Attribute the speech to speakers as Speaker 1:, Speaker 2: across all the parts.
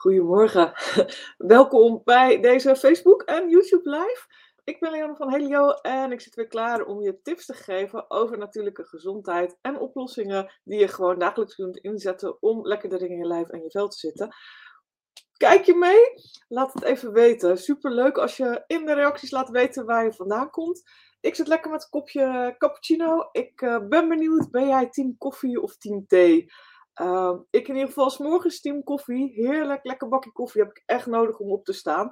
Speaker 1: Goedemorgen. Welkom bij deze Facebook en YouTube live. Ik ben Leanne van Helio en ik zit weer klaar om je tips te geven over natuurlijke gezondheid en oplossingen die je gewoon dagelijks kunt inzetten om lekkerder in je lijf en je vel te zitten. Kijk je mee? Laat het even weten. Super leuk als je in de reacties laat weten waar je vandaan komt. Ik zit lekker met een kopje cappuccino. Ik uh, ben benieuwd, ben jij team koffie of team thee? Uh, ik in ieder geval, s morgens team koffie. Heerlijk, lekker bakje koffie heb ik echt nodig om op te staan.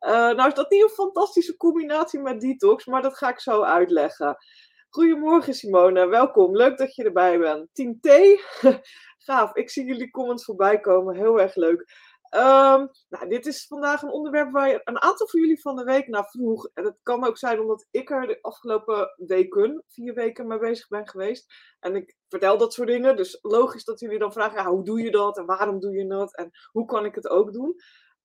Speaker 1: Uh, nou is dat niet een fantastische combinatie met detox, maar dat ga ik zo uitleggen. Goedemorgen Simone, welkom. Leuk dat je erbij bent. Team T, gaaf. Ik zie jullie comments voorbij komen, heel erg leuk. Um, nou, dit is vandaag een onderwerp waar een aantal van jullie van de week naar vroeg. En het kan ook zijn omdat ik er de afgelopen weken, vier weken mee bezig ben geweest. En ik vertel dat soort dingen. Dus logisch dat jullie dan vragen, hoe doe je dat? En waarom doe je dat? En hoe kan ik het ook doen?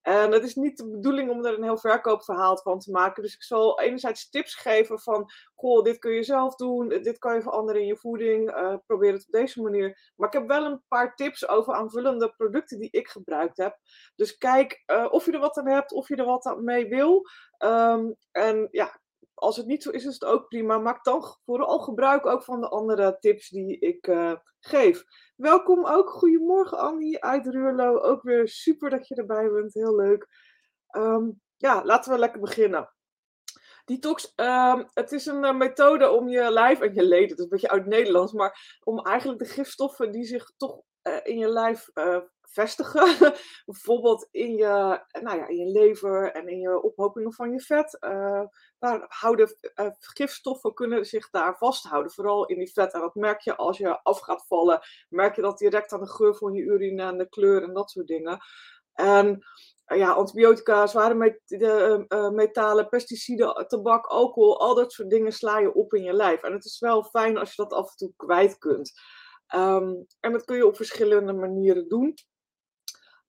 Speaker 1: En het is niet de bedoeling om er een heel verkoopverhaal van te maken. Dus ik zal enerzijds tips geven van, goh, dit kun je zelf doen, dit kan je veranderen in je voeding, uh, probeer het op deze manier. Maar ik heb wel een paar tips over aanvullende producten die ik gebruikt heb. Dus kijk uh, of je er wat aan hebt, of je er wat mee wil. Um, en ja, als het niet zo is, is het ook prima. Maak dan vooral gebruik ook van de andere tips die ik uh, geef. Welkom ook. Goedemorgen Annie uit Ruurlo. Ook weer super dat je erbij bent. Heel leuk. Um, ja, laten we lekker beginnen. Detox, um, het is een uh, methode om je lijf en je leden, dat is een beetje uit Nederlands, maar om eigenlijk de gifstoffen die zich toch uh, in je lijf vestigen. Bijvoorbeeld in je, nou ja, in je lever en in je ophopingen van je vet. Uh, daar houden uh, gifstoffen kunnen zich daar vasthouden. Vooral in die vet. En dat merk je als je af gaat vallen. Merk je dat direct aan de geur van je urine en de kleur en dat soort dingen. En uh, ja, antibiotica, zware metalen, pesticiden, tabak, alcohol, al dat soort dingen sla je op in je lijf. En het is wel fijn als je dat af en toe kwijt kunt. Um, en dat kun je op verschillende manieren doen.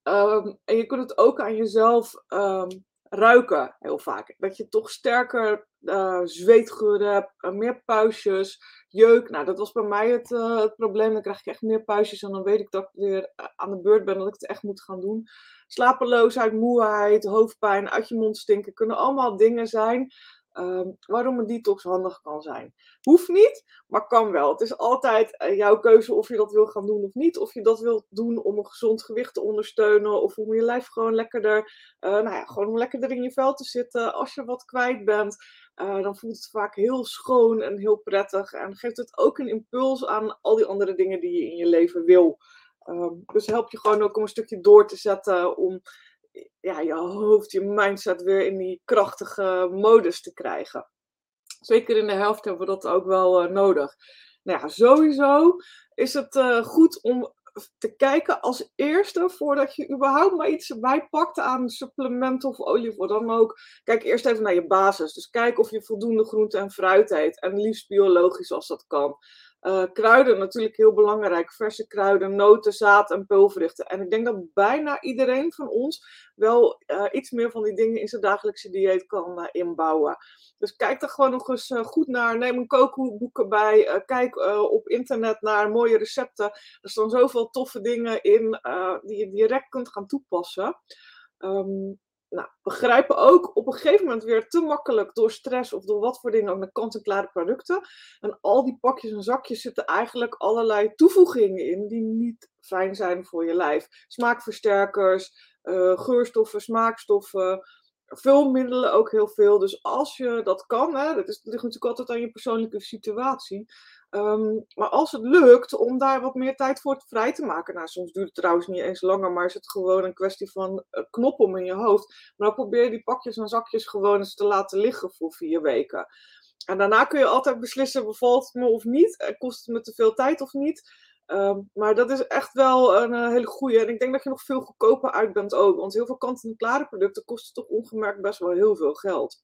Speaker 1: Um, en je kunt het ook aan jezelf um, ruiken, heel vaak. Dat je toch sterker uh, zweetgeuren hebt, uh, meer puistjes, jeuk. Nou, dat was bij mij het, uh, het, probleem. Dan krijg ik echt meer puistjes en dan weet ik dat ik weer aan de beurt ben, dat ik het echt moet gaan doen. Slapeloosheid, moeheid, hoofdpijn, uit je mond stinken, kunnen allemaal dingen zijn Um, waarom een detox handig kan zijn. Hoeft niet, maar kan wel. Het is altijd uh, jouw keuze of je dat wil gaan doen of niet. Of je dat wilt doen om een gezond gewicht te ondersteunen. Of om je lijf gewoon lekkerder, uh, nou ja, gewoon om lekkerder in je vel te zitten. Als je wat kwijt bent, uh, dan voelt het vaak heel schoon en heel prettig. En geeft het ook een impuls aan al die andere dingen die je in je leven wil. Um, dus help je gewoon ook om een stukje door te zetten om ja, je hoofd, je mindset weer in die krachtige modus te krijgen. Zeker in de helft hebben we dat ook wel uh, nodig. Nou ja, sowieso is het uh, goed om te kijken als eerste, voordat je überhaupt maar iets bijpakt aan supplement of olie of dan ook. Kijk eerst even naar je basis. Dus kijk of je voldoende groente en fruit eet. En liefst biologisch als dat kan. Uh, kruiden natuurlijk heel belangrijk. Verse kruiden, noten, zaad en pulverichten. En ik denk dat bijna iedereen van ons wel uh, iets meer van die dingen in zijn dagelijkse dieet kan uh, inbouwen. Dus kijk er gewoon nog eens goed naar. Neem een kookboek erbij. kijk op internet naar mooie recepten. Er staan zoveel toffe dingen in die je direct kunt gaan toepassen. Um, nou, begrijpen ook op een gegeven moment weer te makkelijk door stress of door wat voor dingen ook naar kant-en-klare producten. En al die pakjes en zakjes zitten eigenlijk allerlei toevoegingen in die niet fijn zijn voor je lijf. Smaakversterkers, uh, geurstoffen, smaakstoffen, vulmiddelen ook heel veel. Dus als je dat kan, hè, dat, is, dat ligt natuurlijk altijd aan je persoonlijke situatie. Um, maar als het lukt om daar wat meer tijd voor vrij te maken, nou soms duurt het trouwens niet eens langer, maar is het gewoon een kwestie van uh, knop om in je hoofd. Maar dan probeer je die pakjes en zakjes gewoon eens te laten liggen voor vier weken. En daarna kun je altijd beslissen, bevalt het me of niet, kost het me te veel tijd of niet. Um, maar dat is echt wel een, een hele goede. En ik denk dat je nog veel goedkoper uit bent ook. Want heel veel kant-en-klare producten kosten toch ongemerkt best wel heel veel geld.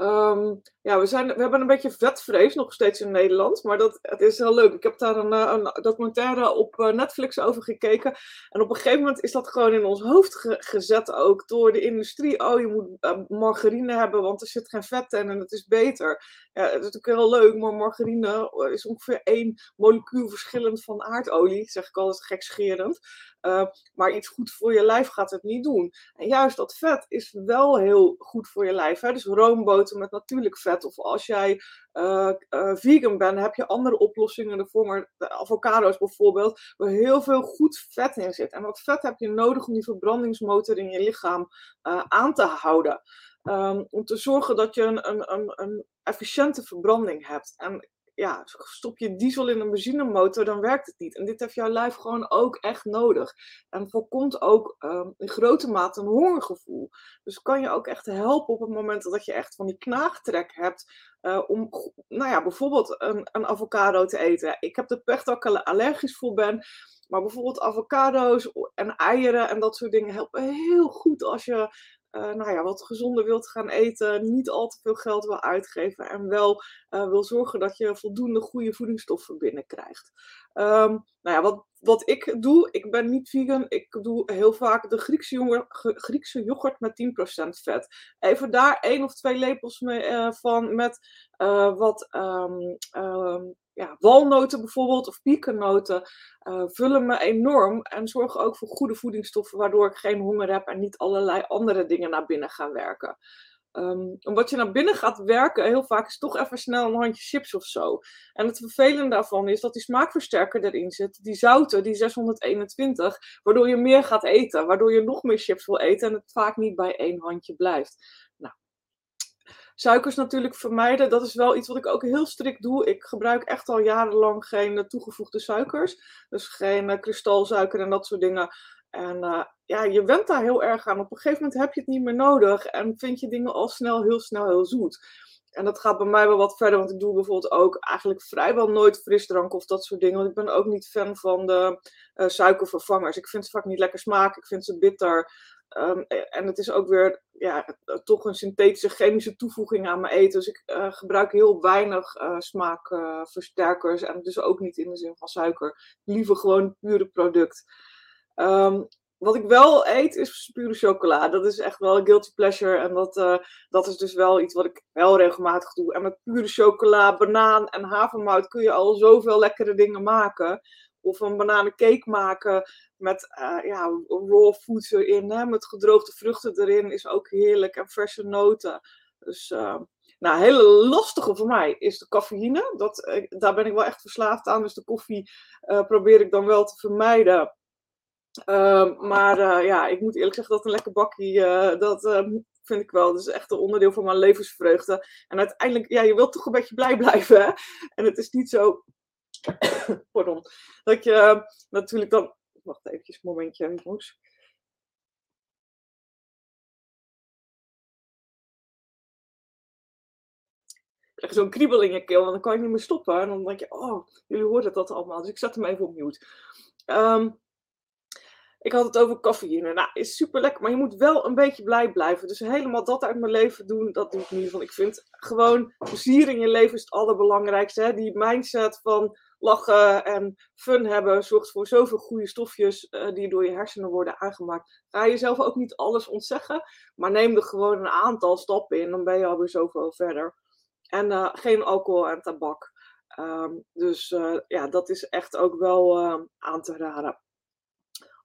Speaker 1: Ehm, ja, we, zijn, we hebben een beetje vetvrees nog steeds in Nederland. Maar dat, het is heel leuk. Ik heb daar een, eh, documentaire op eh, Netflix over gekeken. En op een gegeven moment is dat gewoon in ons hoofd gezet ook door de industrie. Oh, je moet uh, margarine hebben, want er zit geen vet in en het is beter. Ja, het is natuurlijk heel leuk, maar margarine is ongeveer één molecuul verschillend van aardolie. zeg ik altijd gekscherend. Uh, maar iets goed voor je lijf gaat het niet doen. En juist dat vet is wel heel goed voor je lijf. Hè? Dus roomboter met natuurlijk vet. Of als jij uh, uh, vegan bent, heb je andere oplossingen ervoor. Maar avocado's bijvoorbeeld, waar heel veel goed vet in zit. En dat vet heb je nodig om die verbrandingsmotor in je lichaam aan te houden. Um, om te zorgen dat je een, een, een, een efficiënte verbranding hebt. En ja, stop je diesel in een benzinemotor, dan werkt het niet. En dit heeft jouw lijf gewoon ook echt nodig. En voorkomt ook um, in grote mate een hongergevoel. Dus kan je ook echt helpen op het moment dat je echt van die knaagtrek hebt. Uh, om, nou ja, bijvoorbeeld een, een avocado te eten. Ik heb de pech dat ik er allergisch voor ben. Maar bijvoorbeeld avocado's en eieren en dat soort dingen helpen heel goed als je uh, nou ja, wat gezonder wilt gaan eten, niet al te veel geld wil uitgeven en wel uh, wil zorgen dat je voldoende goede voedingsstoffen binnenkrijgt. Um, nou ja, wat, wat ik doe, ik ben niet vegan, ik doe heel vaak de Griekse, Griekse yoghurt met 10% vet. Even daar één of twee lepels mee, uh, van met wat um, um, ja, walnoten bijvoorbeeld of piekennoten uh, vullen me enorm en zorgen ook voor goede voedingsstoffen, waardoor ik geen honger heb en niet allerlei andere dingen naar binnen gaan werken. Um, omdat je naar binnen gaat werken, heel vaak is toch even snel een handje chips of zo. En het vervelende daarvan is dat die smaakversterker erin zit, die zouten, die 621, waardoor je meer gaat eten, waardoor je nog meer chips wil eten en het vaak niet bij één handje blijft. Nou, Suikers natuurlijk vermijden, dat is wel iets wat ik ook heel strikt doe. Ik gebruik echt al jarenlang geen eh, toegevoegde suikers. Dus geen uh, kristalsuiker en dat soort dingen. En uh, ja, je went daar heel erg aan. Op een gegeven moment heb je het niet meer nodig en vind je dingen al snel, heel snel, heel zoet. En dat gaat bij mij wel wat verder, want ik doe bijvoorbeeld ook eigenlijk vrijwel nooit frisdrank of dat soort dingen. Want ik ben ook niet fan van de uh, suikervervangers. Ik vind ze vaak niet lekker smaken, ik vind ze bitter. Um, en het is ook weer ja, toch een synthetische chemische toevoeging aan mijn eten. Dus ik uh, gebruik heel weinig uh, smaakversterkers. en dus ook niet in de zin van suiker. Liever gewoon pure product. Um, wat ik wel eet is pure chocola. Dat is echt wel een guilty pleasure. En dat, uh, dat is dus wel iets wat ik wel regelmatig doe. En met pure chocola, banaan en havermout kun je al zoveel lekkere dingen maken. Of een bananencake maken met uh, ja, raw foods erin. Hè? Met gedroogde vruchten erin is ook heerlijk. En verse noten. Dus uh, nou, een hele lastige voor mij is de cafeïne. Dat, daar ben ik wel echt verslaafd aan. Dus de koffie probeer ik dan wel te vermijden. Uh, maar uh, ja, ik moet eerlijk zeggen dat een lekker bakkie, uh, dat uh, vind ik wel. Dat is echt een onderdeel van mijn levensvreugde. En uiteindelijk, ja, je wilt toch een beetje blij blijven. Hè? En het is niet zo, pardon, dat je natuurlijk dan, wacht even een momentje, jongens. krijg zo'n kriebel in je keel en dan kan je niet meer stoppen. En dan denk je, oh, jullie hoorden dat allemaal. Dus ik zet hem even op mute. Ik had het over cafeïne. Nou, is super lekker, maar je moet wel een beetje blij blijven. Dus helemaal dat uit mijn leven doen, dat doe ik niet. Want ik vind gewoon plezier in je leven is het allerbelangrijkste. Hè? Die mindset van lachen en fun hebben zorgt voor zoveel goede stofjes uh, die door je hersenen worden aangemaakt. Ga jezelf ook niet alles ontzeggen, maar neem er gewoon een aantal stappen in. Dan ben je alweer zoveel verder. En uh, geen alcohol en tabak. Um, dus uh, ja, dat is echt ook wel aan te raden.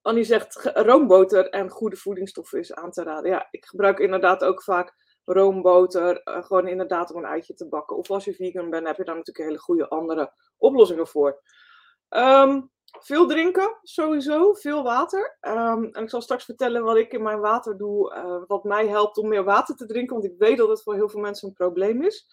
Speaker 1: Annie zegt roomboter en goede voedingsstoffen is aan te raden. Ja, ik gebruik inderdaad ook vaak roomboter. Uh, gewoon inderdaad om een eitje te bakken. Of als je vegan bent, heb je daar natuurlijk hele goede andere oplossingen voor. Um, veel drinken, sowieso. Veel water. Um, en ik zal straks vertellen wat ik in mijn water doe. Uh, wat mij helpt om meer water te drinken. Want ik weet dat het voor heel veel mensen een probleem is.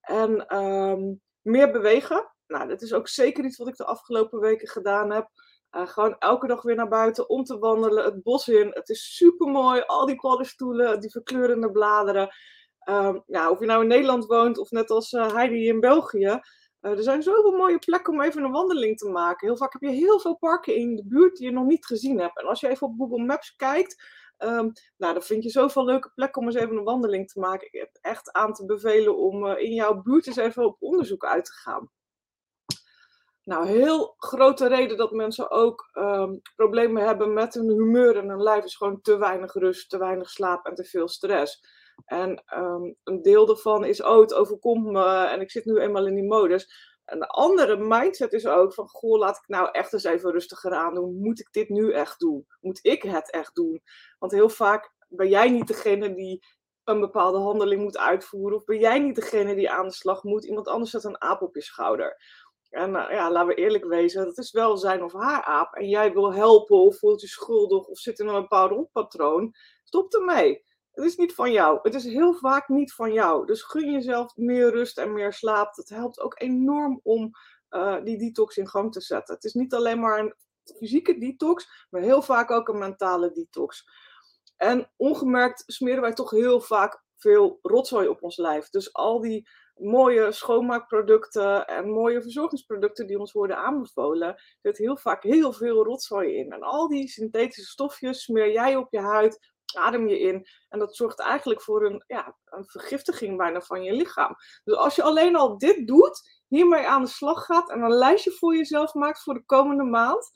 Speaker 1: En um, meer bewegen. Nou, dat is ook zeker iets wat ik de afgelopen weken gedaan heb. Uh, gewoon elke dag weer naar buiten om te wandelen, het bos in. Het is super mooi, al die paddenstoelen, die verkleurende bladeren. Um, ja, of je nou in Nederland woont of net als uh, Heidi in België. Uh, er zijn zoveel mooie plekken om even een wandeling te maken. Heel vaak heb je heel veel parken in de buurt die je nog niet gezien hebt. En als je even op Google Maps kijkt, Ehm, nou, dan vind je zoveel leuke plekken om eens even een wandeling te maken. Ik heb echt aan te bevelen om eh, in jouw buurt eens even op onderzoek uit te gaan. Nou, heel grote reden dat mensen ook ehm, problemen hebben met hun humeur en hun lijf is gewoon te weinig rust, te weinig slaap en te veel stress. En ehm, een deel daarvan is, oh, het overkomt me en ik zit nu eenmaal in die modus. Een andere mindset is ook van, goh, laat ik nou echt eens even rustiger aan doen. Moet ik dit nu echt doen? Moet ik het echt doen? Want heel vaak ben jij niet degene die een bepaalde handeling moet uitvoeren. Of ben jij niet degene die aan de slag moet. Iemand anders zet een aap op je schouder. En uh, ja, laten we eerlijk wezen, dat is wel zijn of haar aap. En jij wil helpen of voelt je schuldig of zit in een bepaald rondpatroon. Stop ermee. Het is niet van jou. Het is heel vaak niet van jou. Dus gun jezelf meer rust en meer slaap. Dat helpt ook enorm om uh, die detox in gang te zetten. Het is niet alleen maar een fysieke detox, maar heel vaak ook een mentale detox. En ongemerkt smeren wij toch heel vaak veel rotzooi op ons lijf. Dus al die mooie schoonmaakproducten en mooie verzorgingsproducten die ons worden aanbevolen, zit heel vaak heel veel rotzooi in. En al die synthetische stofjes smeer jij op je huid, adem je in. En dat zorgt eigenlijk voor een, ja, een vergiftiging bijna van je lichaam. Dus als je alleen al dit doet, hiermee aan de slag gaat en een lijstje voor jezelf maakt voor de komende maand,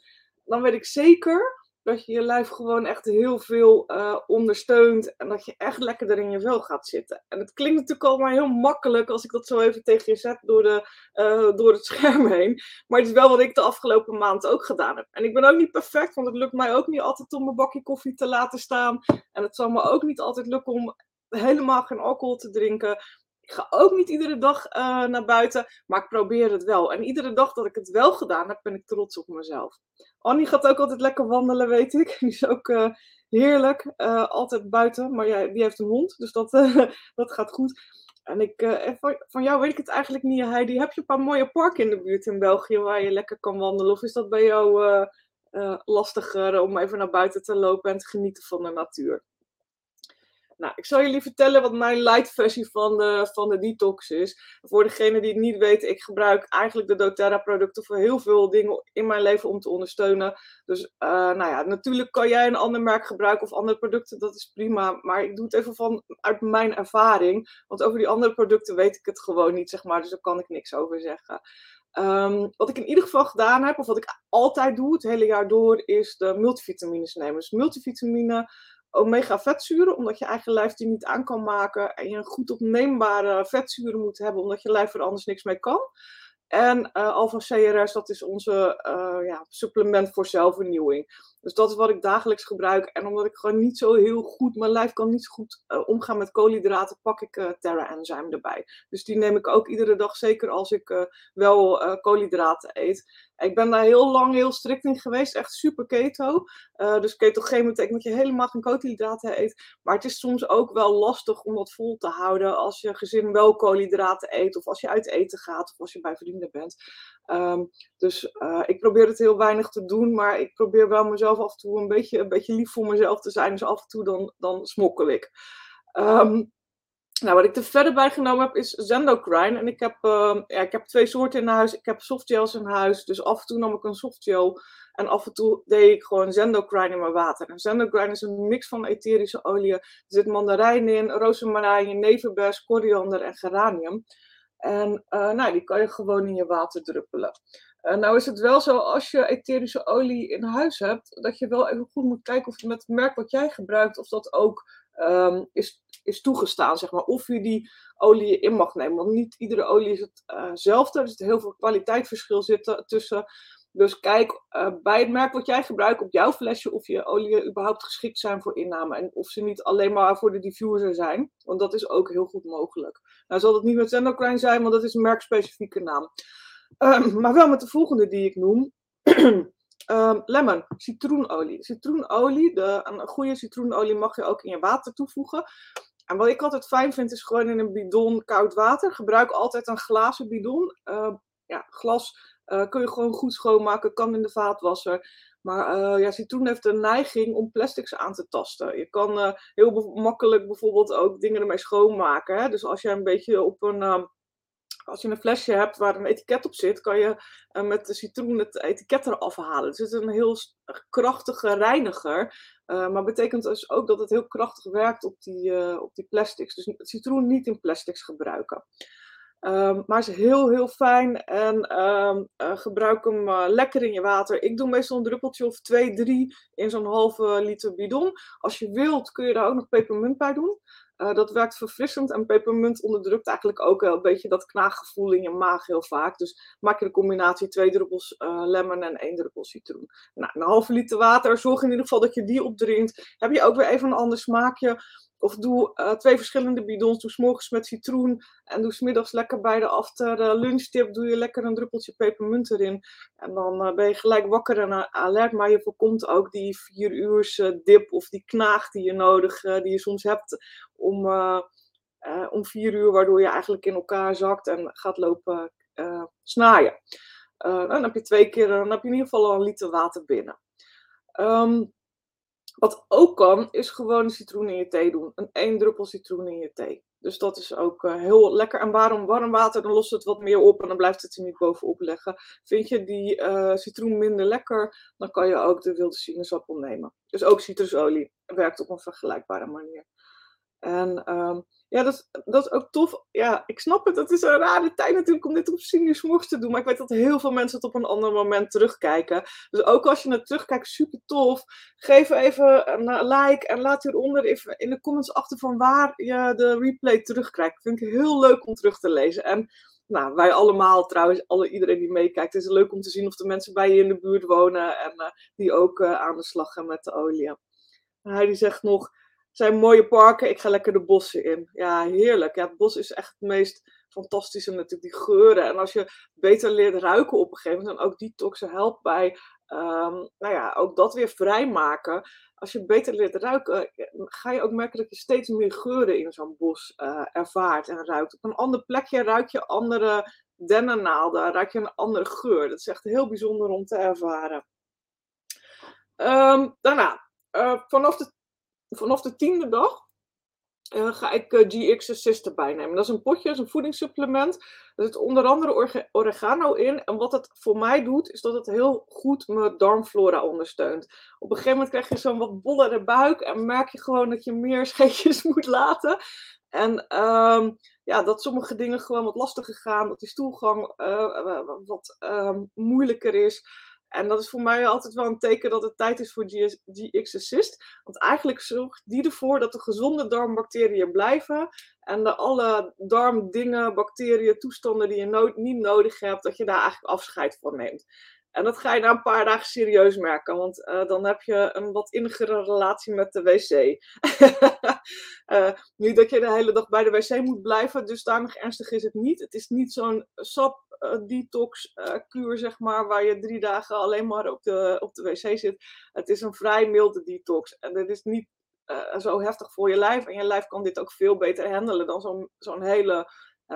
Speaker 1: dan weet ik zeker dat je je lijf gewoon echt heel veel uh, ondersteunt en dat je echt lekker er in je vel gaat zitten. En het klinkt natuurlijk allemaal heel makkelijk als ik dat zo even tegen je zet door, de, uh, door het scherm heen. Maar het is wel wat ik de afgelopen maand ook gedaan heb. En ik ben ook niet perfect, want het lukt mij ook niet altijd om mijn bakje koffie te laten staan. En het zal me ook niet altijd lukken om helemaal geen alcohol te drinken. Ik ga ook niet iedere dag uh, naar buiten, maar ik probeer het wel. En iedere dag dat ik het wel gedaan heb, ben ik trots op mezelf. Annie gaat ook altijd lekker wandelen, weet ik. Die is ook uh, heerlijk, uh, altijd buiten. Maar ja, die heeft een hond, dus dat, dat gaat goed. En ik, van, van, jou weet ik het eigenlijk niet, Heidi. Heb je een paar mooie parken in de buurt in België waar je lekker kan wandelen? Of is dat bij jou lastiger om even naar buiten te lopen en te genieten van de natuur? Nou, ik zal jullie vertellen wat mijn light versie van de, van de detox is. Voor degene die het niet weten, ik gebruik eigenlijk de doTERRA producten voor heel veel dingen in mijn leven om te ondersteunen. Dus uh, nou ja, natuurlijk kan jij een ander merk gebruiken of andere producten, dat is prima. Maar ik doe het even van, uit mijn ervaring. Want over die andere producten weet ik het gewoon niet, zeg maar. Dus daar kan ik niks over zeggen. Um, wat ik in ieder geval gedaan heb, of wat ik altijd doe het hele jaar door, is de multivitamines nemen. Dus multivitamine omega vetzuren, omdat je eigen lijf die niet aan kan maken. En je een goed opneembare vetzuren moet hebben, omdat je lijf er anders niks mee kan. En uh, eh, Alpha CRS, dat is onze uh, ja, supplement voor zelfvernieuwing. Dus dat is wat ik dagelijks gebruik. En omdat ik gewoon niet zo heel goed, mijn lijf kan niet zo goed uh, omgaan met koolhydraten, pak ik uh, Terra Enzyme erbij. Dus die neem ik ook iedere dag, zeker als ik uh, wel koolhydraten eet. Ik ben daar heel lang heel strikt in geweest, echt super keto. dus ketogeen betekent dat je helemaal geen koolhydraten eet. Maar het is soms ook wel lastig om dat vol te houden als je gezin wel koolhydraten eet, of als je uit eten gaat, of als je bij vrienden bent. Um, dus ik probeer het heel weinig te doen, maar ik probeer wel mezelf af en toe een beetje, een beetje lief voor mezelf te zijn. Dus af en toe dan, dan smokkel ik. Um, nou, wat ik er verder bij genomen heb is Zendocrine. En ik heb, uh, ja, ik heb twee soorten in huis. Ik heb softgels in huis. Dus af en toe nam ik een softgel. En af en toe deed ik gewoon Zendocrine in mijn water. En Zendocrine is een mix van etherische oliën. Er zit mandarijn in, rozemarijn, nevenbes, koriander en geranium. En uh, nou, die kan je gewoon in je water druppelen. Uh, nou is het wel zo, als je etherische olie in huis hebt, dat je wel even goed moet kijken of met het merk wat jij gebruikt, of dat ook um, is, is toegestaan, zeg maar. Of je die olie in mag nemen. Want niet iedere olie is hetzelfde. Uh, er zit heel veel kwaliteitsverschil zitten tussen. Dus kijk uh, bij het merk wat jij gebruikt op jouw flesje of je oliën überhaupt geschikt zijn voor inname. En of ze niet alleen maar voor de diffuser zijn. Want dat is ook heel goed mogelijk. Nou zal het niet met Zendocrine zijn, want dat is een merkspecifieke naam. Um, maar wel met de volgende die ik noem. um, lemon, citroenolie. Citroenolie, de, een goede citroenolie mag je ook in je water toevoegen. En wat ik altijd fijn vind, is gewoon in een bidon koud water. Gebruik altijd een glazen bidon. Uh, ja, glas uh, kun je gewoon goed schoonmaken, kan in de vaatwasser. Maar uh, ja, citroen heeft de neiging om plastics aan te tasten. Je kan uh, heel makkelijk bijvoorbeeld ook dingen ermee schoonmaken. Hè? Dus als je een beetje op een als je een flesje hebt waar een etiket op zit, kan je uh, met de citroen het etiket eraf halen. Dus het is een heel krachtige reiniger. Uh, maar betekent dus ook dat het heel krachtig werkt op die, uh, op die plastics. Dus citroen niet in plastics gebruiken. Um, maar is heel, heel fijn en uh, gebruik hem lekker in je water. Ik doe meestal een druppeltje of twee, drie in zo'n halve liter bidon. Als je wilt kun je daar ook nog pepermunt bij doen. Uh, dat werkt verfrissend en pepermunt onderdrukt eigenlijk ook een beetje dat knaaggevoel in je maag heel vaak. Dus maak je de combinatie twee druppels lemon en één druppel citroen. Nou, een halve liter water, zorg in ieder geval dat je die opdrinkt. Heb je ook weer even een ander smaakje. Of doe uh, twee verschillende bidons. Doe s'morgens met citroen. En doe smiddags lekker bij de after uh, lunchtip. Doe je lekker een druppeltje pepermunt erin. En dan uh, ben je gelijk wakker en alert. Maar je voorkomt ook die vier uur dip of die knaag die je nodig, die je soms hebt om, om vier uur. Waardoor je eigenlijk in elkaar zakt en gaat lopen snaaien. dan heb je twee keer, dan heb je in ieder geval al een liter water binnen. Um, wat ook kan, is gewoon citroen in je thee doen. Een één druppel citroen in je thee. Dus dat is ook uh, heel lekker. En waarom warm water? Dan lost het wat meer op en dan blijft het er niet bovenop leggen. Vind je die uh, citroen minder lekker, dan kan je ook de wilde sinaasappel nemen. Dus ook citrusolie werkt op een vergelijkbare manier. En um, ja, dat, dat is ook tof. Ja, ik snap het. Het is een rare tijd natuurlijk om dit op sinusmorgens te doen. Maar ik weet dat heel veel mensen het op een ander moment terugkijken. Dus ook als je het terugkijkt, super tof. Geef even een like en laat hieronder even in de comments achter van waar je de replay terugkrijgt. Vind ik heel leuk om terug te lezen. En nou, wij allemaal trouwens, alle, iedereen die meekijkt, het is leuk om te zien of de mensen bij je in de buurt wonen en uh, die ook uh, aan de slag gaan met de olie. Hij die zegt nog, zijn mooie parken. Ik ga lekker de bossen in. Ja, heerlijk. Ja, het bos is echt het meest fantastische natuurlijk. Die geuren. En als je beter leert ruiken op een gegeven moment. En ook die toxen helpt bij, um, nou ja, ook dat weer vrijmaken. Als je beter leert ruiken, ga je ook merken dat je steeds meer geuren in zo'n bos uh, ervaart en ruikt. Op een ander plekje ruik je andere dennennaalden, ruik je een andere geur. Dat is echt heel bijzonder om te ervaren. Um, daarna, uh, vanaf de vanaf de tiende dag uh, ga ik eh, GX Assist erbij nemen. Dat is een potje, dat is een voedingssupplement. Er zit onder andere oregano in. En wat het voor mij doet, is dat het heel goed mijn darmflora ondersteunt. Op een gegeven moment krijg je zo'n wat bollere buik en merk je gewoon dat je meer scheetjes moet laten. En um, ja, dat sommige dingen gewoon wat lastiger gaan, dat die stoelgang uh, wat um, moeilijker is. En dat is voor mij altijd wel een teken dat het tijd is voor GX Assist. Want eigenlijk zorgt die ervoor dat de gezonde darmbacteriën blijven. En de alle darmdingen, bacteriën, toestanden die je niet nodig hebt, dat je daar eigenlijk afscheid van neemt. En dat ga je na een paar dagen serieus merken, want uh, dan heb je een wat innigere relatie met de wc. uh, niet dat je de hele dag bij de wc moet blijven, dus nog ernstig is het niet. Het is niet zo'n sap uh, detox kuur, zeg maar, waar je drie dagen alleen maar op de, op de wc zit. Het is een vrij milde detox. En dat is niet zo heftig voor je lijf. En je lijf kan dit ook veel beter handelen dan zo'n zo'n hele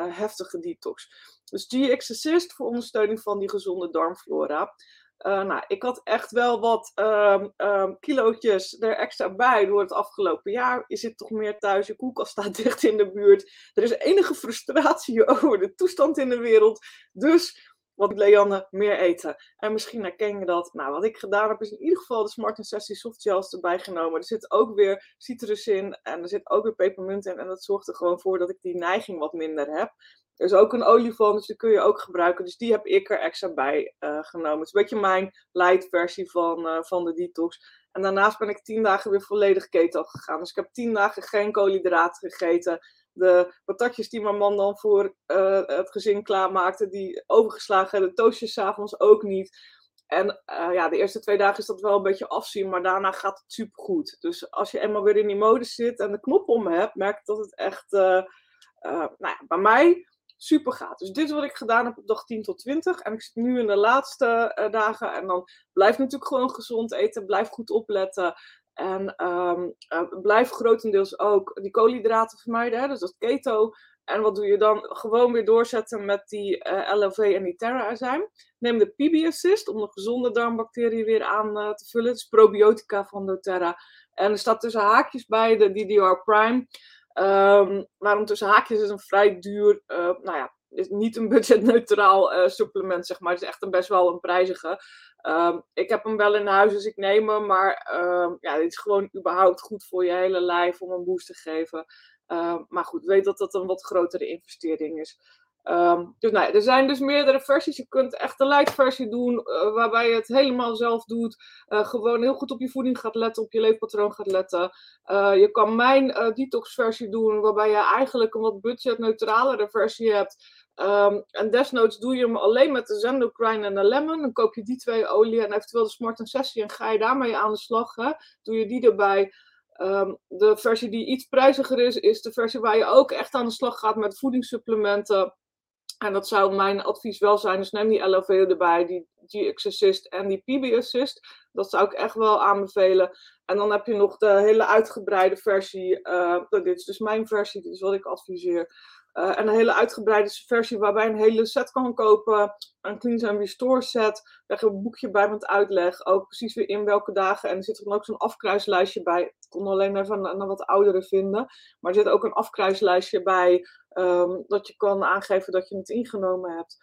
Speaker 1: heftige detox. Dus GX Assist voor ondersteuning van die gezonde darmflora. Uh, nou, ik had echt wel wat um, um, kilootjes er extra bij door het afgelopen jaar. Je zit toch meer thuis, je koelkast staat dicht in de buurt. Er is enige frustratie over de toestand in de wereld. Dus wat Leanne meer eten. En misschien herken je dat. Nou, wat ik gedaan heb, is in ieder geval de Smart Sessie soft gels erbij genomen. Er zit ook weer citrus in en er zit ook weer pepermunt in. En dat zorgt er gewoon voor dat ik die neiging wat minder heb. Er is ook een olie van, dus die kun je ook gebruiken. Dus die heb ik er extra bij uh, genomen. Het is een beetje mijn light versie van, uh, van de detox. En daarnaast ben ik tien dagen weer volledig keto gegaan. Dus ik heb tien dagen geen koolhydraten gegeten. De patatjes die mijn man dan voor uh, het gezin klaarmaakte, die overgeslagen. De toastjes s'avonds ook niet. En ja, de eerste twee dagen is dat wel een beetje afzien, maar daarna gaat het supergoed. Dus als je eenmaal weer in die mode zit en de knop om hebt, merk ik dat het echt, nou ja, bij mij super gaat. Dus dit is wat ik gedaan heb op dag 10 tot 20. En ik zit nu in de laatste dagen. En dan blijf natuurlijk gewoon gezond eten. Blijf goed opletten. En um, uh, blijf grotendeels ook die koolhydraten vermijden. Hè? Dus dat keto. En wat doe je dan? Gewoon weer doorzetten met die uh, eh, LOV en die Terra-azijn. Neem de PB Assist om de gezonde darmbacteriën weer aan te vullen. Het is probiotica van doTERRA. En er staat tussen haakjes bij de DDR Prime. Um, maar tussen haakjes is een vrij duur nou ja, is niet een budgetneutraal supplement, zeg maar. Het is echt een best wel een prijzige. Ehm, ik heb hem wel in huis, dus ik neem hem. Maar ehm, ja, is gewoon überhaupt goed voor je hele lijf om een boost te geven. Ehm, maar goed, weet dat dat een wat grotere investering is. Dus nou er zijn dus meerdere versies. Je kunt echt de light versie doen, uh, waarbij je het helemaal zelf doet. Uh, gewoon heel goed op je voeding gaat letten, op je leefpatroon gaat letten. Uh, je kan mijn detox versie doen, waarbij je eigenlijk een wat budgetneutralere versie hebt. Um, en desnoods doe je hem alleen met de Zendocrine en de Lemon. Dan koop je die twee olie en eventueel de Smart Sessie en ga je daarmee aan de slag. Doe je die erbij. Um, de versie die iets prijziger is, is de versie waar je ook echt aan de slag gaat met voedingssupplementen. En dat zou mijn advies wel zijn. Dus neem die LOV erbij, die GX Assist en die PB Assist. Dat zou ik echt wel aanbevelen. En dan heb je nog de hele uitgebreide versie. Uh, dit is dus mijn versie, dit is wat ik adviseer. Uh, en een hele uitgebreide versie waarbij een hele set kan kopen. Een Clean and Restore set. Daar heb een boekje bij met uitleg. Ook precies weer in welke dagen. En er zit dan ook zo'n afkruislijstje bij. Ik kon alleen even naar wat ouderen vinden. Maar er zit ook een afkruislijstje bij. Um, dat je kan aangeven dat je het ingenomen hebt.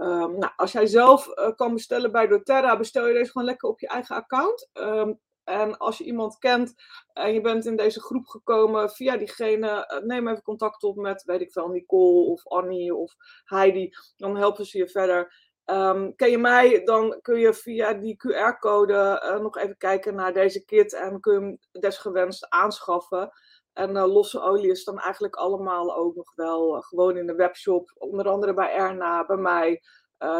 Speaker 1: Um, nou, als jij zelf uh, kan bestellen bij doTERRA, bestel je deze gewoon lekker op je eigen account. Um, en als je iemand kent en je bent in deze groep gekomen via diegene, eh, neem even contact op met, weet ik veel, Nicole of Annie of Heidi. Dan helpen ze je verder. Um, ken je mij, dan kun je via die QR-code uh, nog even kijken naar deze kit en kun je hem desgewenst aanschaffen. En uh, losse olie is dan eigenlijk allemaal ook nog wel gewoon in de webshop, onder andere bij Erna, bij mij.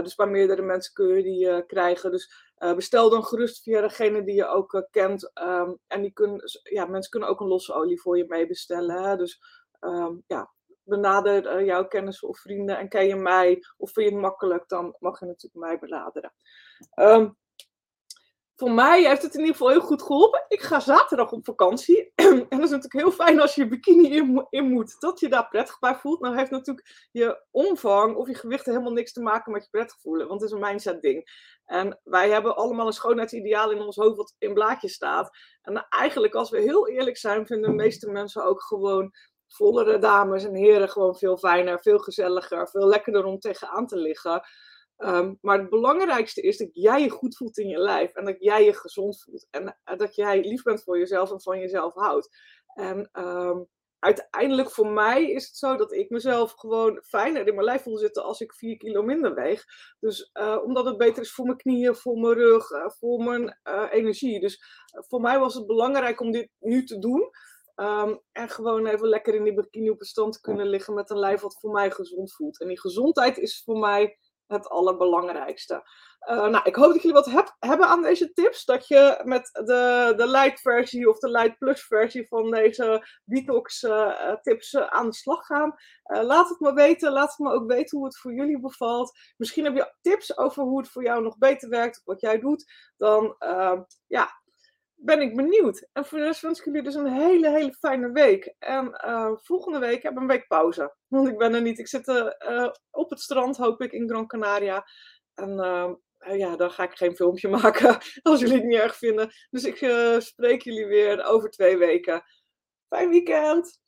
Speaker 1: Dus bij meerdere mensen kun je die krijgen. Dus uh, bestel dan gerust via degene die je ook kent. Um, en die kunnen, ja, mensen kunnen ook een losse olie voor je meebestellen. Dus um, ja, benader jouw kennissen of vrienden en ken je mij of vind je het makkelijk, dan mag je natuurlijk mij benaderen. Um, voor mij heeft het in ieder geval heel goed geholpen. Ik ga zaterdag op vakantie. en dat is natuurlijk heel fijn als je bikini in, moet. Dat je daar prettig bij voelt. Nou heeft natuurlijk je omvang of je gewicht helemaal niks te maken met je prettig voelen. Want het is een mindset ding. En wij hebben allemaal een schoonheidsideaal in ons hoofd wat in blaadjes staat. En eigenlijk als we heel eerlijk zijn, vinden de meeste mensen ook gewoon vollere dames en heren gewoon veel fijner, veel gezelliger, veel lekkerder om tegenaan te liggen. Um, maar het belangrijkste is dat jij je goed voelt in je lijf en dat jij je gezond voelt en uh, dat jij lief bent voor jezelf en van jezelf houdt. En um, uiteindelijk voor mij is het zo dat ik mezelf gewoon fijner in mijn lijf voel zitten als ik 4 kilo minder weeg. Dus uh, omdat het beter is voor mijn knieën, voor mijn rug, uh, voor mijn energie. Dus voor mij was het belangrijk om dit nu te doen. Um, en gewoon even lekker in die bikini op een stand te kunnen liggen met een lijf wat voor mij gezond voelt. En die gezondheid is voor mij het allerbelangrijkste. Uh, nou, ik hoop dat jullie wat heb, hebben aan deze tips. Dat je met de, de light versie of de light plus versie van deze detox uh, tips uh, aan de slag gaan. laat het me weten. Laat het me ook weten hoe het voor jullie bevalt. Misschien heb je tips over hoe het voor jou nog beter werkt. Of wat jij doet. Dan ja, ben ik benieuwd. En voor de rest wens ik jullie dus een hele, hele fijne week. En uh, volgende week heb ik een week pauze. Want ik ben er niet. Ik zit uh, op het strand, hoop ik, in Gran Canaria. En uh, ja, dan ga ik geen filmpje maken als jullie het niet erg vinden. Dus ik spreek jullie weer over twee weken. Fijn weekend!